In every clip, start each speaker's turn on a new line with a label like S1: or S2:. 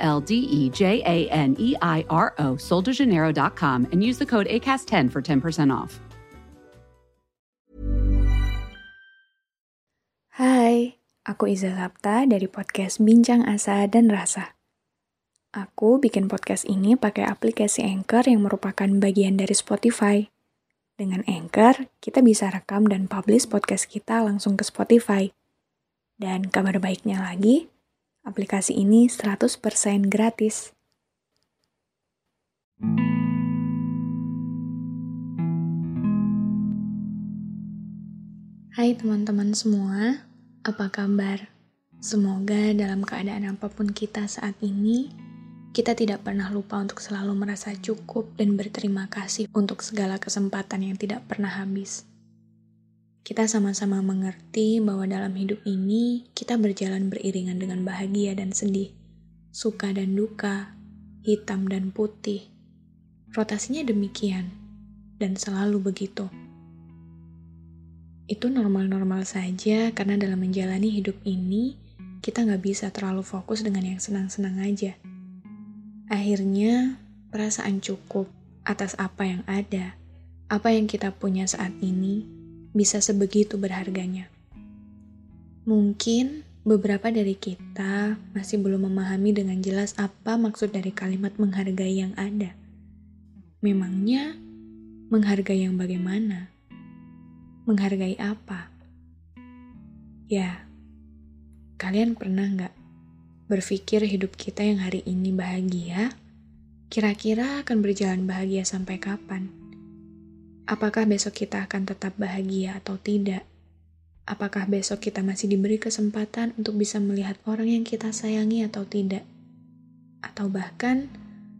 S1: L D E J A N E I R O, soldejaneiro.com, and use the code ACAST10 for 10% off.
S2: Hai, aku Iza Sapta dari podcast Bincang Asa dan Rasa. Aku bikin podcast ini pakai aplikasi Anchor yang merupakan bagian dari Spotify. Dengan Anchor, kita bisa rekam dan publish podcast kita langsung ke Spotify. Dan kabar baiknya lagi, aplikasi ini 100% gratis. Hai teman-teman semua, apa kabar? Semoga dalam keadaan apa pun kita saat ini, kita tidak pernah lupa untuk selalu merasa cukup dan berterima kasih untuk segala kesempatan yang tidak pernah habis. Kita sama-sama mengerti bahwa dalam hidup ini kita berjalan beriringan dengan bahagia dan sedih, suka dan duka, hitam dan putih. Rotasinya demikian, dan selalu begitu. Itu normal-normal saja karena dalam menjalani hidup ini, kita nggak bisa terlalu fokus dengan yang senang-senang aja. Akhirnya, perasaan cukup atas apa yang ada, apa yang kita punya saat ini, bisa sebegitu berharganya. Mungkin beberapa dari kita masih belum memahami dengan jelas apa maksud dari kalimat menghargai yang ada. Memangnya menghargai yang bagaimana? Menghargai apa? Ya, kalian pernah nggak berpikir hidup kita yang hari ini bahagia, kira-kira akan berjalan bahagia sampai kapan? Apakah besok kita akan tetap bahagia atau tidak? Apakah besok kita masih diberi kesempatan untuk bisa melihat orang yang kita sayangi atau tidak? Atau bahkan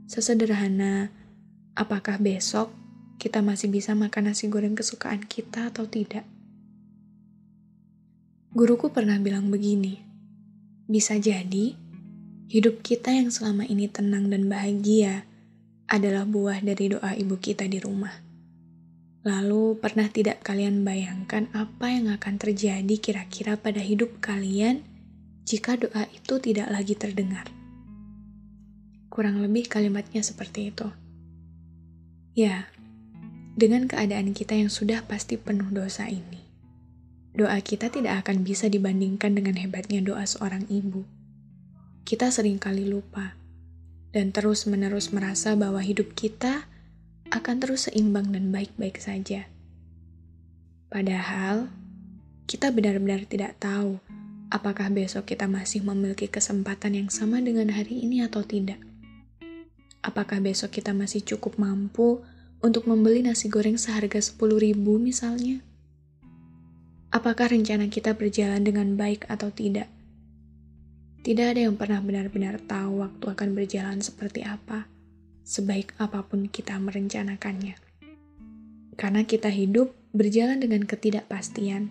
S2: sesederhana, apakah besok kita masih bisa makan nasi goreng kesukaan kita atau tidak? Guruku pernah bilang begini, bisa jadi hidup kita yang selama ini tenang dan bahagia adalah buah dari doa ibu kita di rumah. Lalu, pernah tidak kalian bayangkan apa yang akan terjadi kira-kira pada hidup kalian jika doa itu tidak lagi terdengar? Kurang lebih kalimatnya seperti itu. Ya, dengan keadaan kita yang sudah pasti penuh dosa ini, doa kita tidak akan bisa dibandingkan dengan hebatnya doa seorang ibu. Kita sering kali lupa dan terus-menerus merasa bahwa hidup kita akan terus seimbang dan baik-baik saja. Padahal, kita benar-benar tidak tahu apakah besok kita masih memiliki kesempatan yang sama dengan hari ini atau tidak. Apakah besok kita masih cukup mampu untuk membeli nasi goreng seharga 10 ribu misalnya? Apakah rencana kita berjalan dengan baik atau tidak? Tidak ada yang pernah benar-benar tahu waktu akan berjalan seperti apa sebaik apa pun kita merencanakannya. Karena kita hidup berjalan dengan ketidakpastian,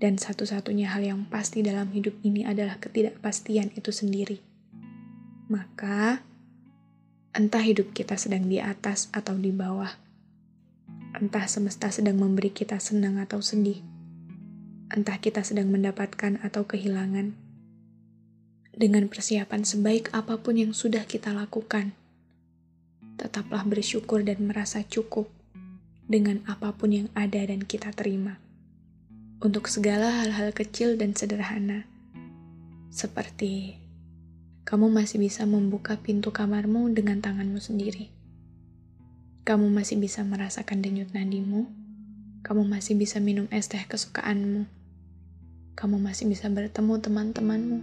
S2: dan satu-satunya hal yang pasti dalam hidup ini adalah ketidakpastian itu sendiri. Maka, entah hidup kita sedang di atas atau di bawah, entah semesta sedang memberi kita senang atau sedih, entah kita sedang mendapatkan atau kehilangan. Dengan persiapan sebaik apa pun yang sudah kita lakukan, tetaplah bersyukur dan merasa cukup dengan apa pun yang ada dan kita terima. Untuk segala hal-hal kecil dan sederhana, seperti kamu masih bisa membuka pintu kamarmu dengan tanganmu sendiri. Kamu masih bisa merasakan denyut nadimu. Kamu masih bisa minum es teh kesukaanmu. Kamu masih bisa bertemu teman-temanmu.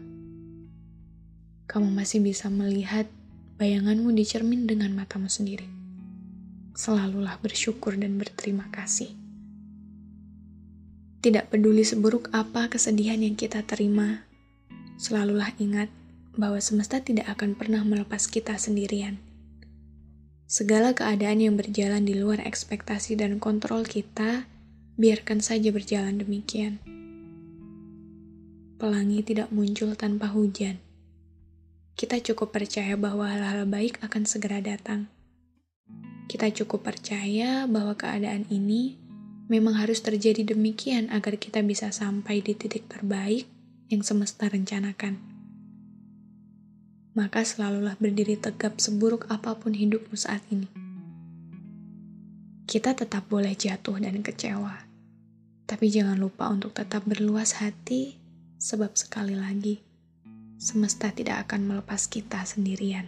S2: Kamu masih bisa melihat bayanganmu dicermin dengan matamu sendiri. Selalulah bersyukur dan berterima kasih. Tidak peduli seburuk apa kesedihan yang kita terima, selalulah ingat bahwa semesta tidak akan pernah melepas kita sendirian. Segala keadaan yang berjalan di luar ekspektasi dan kontrol kita, biarkan saja berjalan demikian. Pelangi tidak muncul tanpa hujan. Kita cukup percaya bahwa hal-hal baik akan segera datang. Kita cukup percaya bahwa keadaan ini memang harus terjadi demikian agar kita bisa sampai di titik terbaik yang semesta rencanakan. Maka selalulah berdiri tegap seburuk apa pun hidupmu saat ini. Kita tetap boleh jatuh dan kecewa, tapi jangan lupa untuk tetap berluas hati, sebab sekali lagi, semesta tidak akan melepas kita sendirian.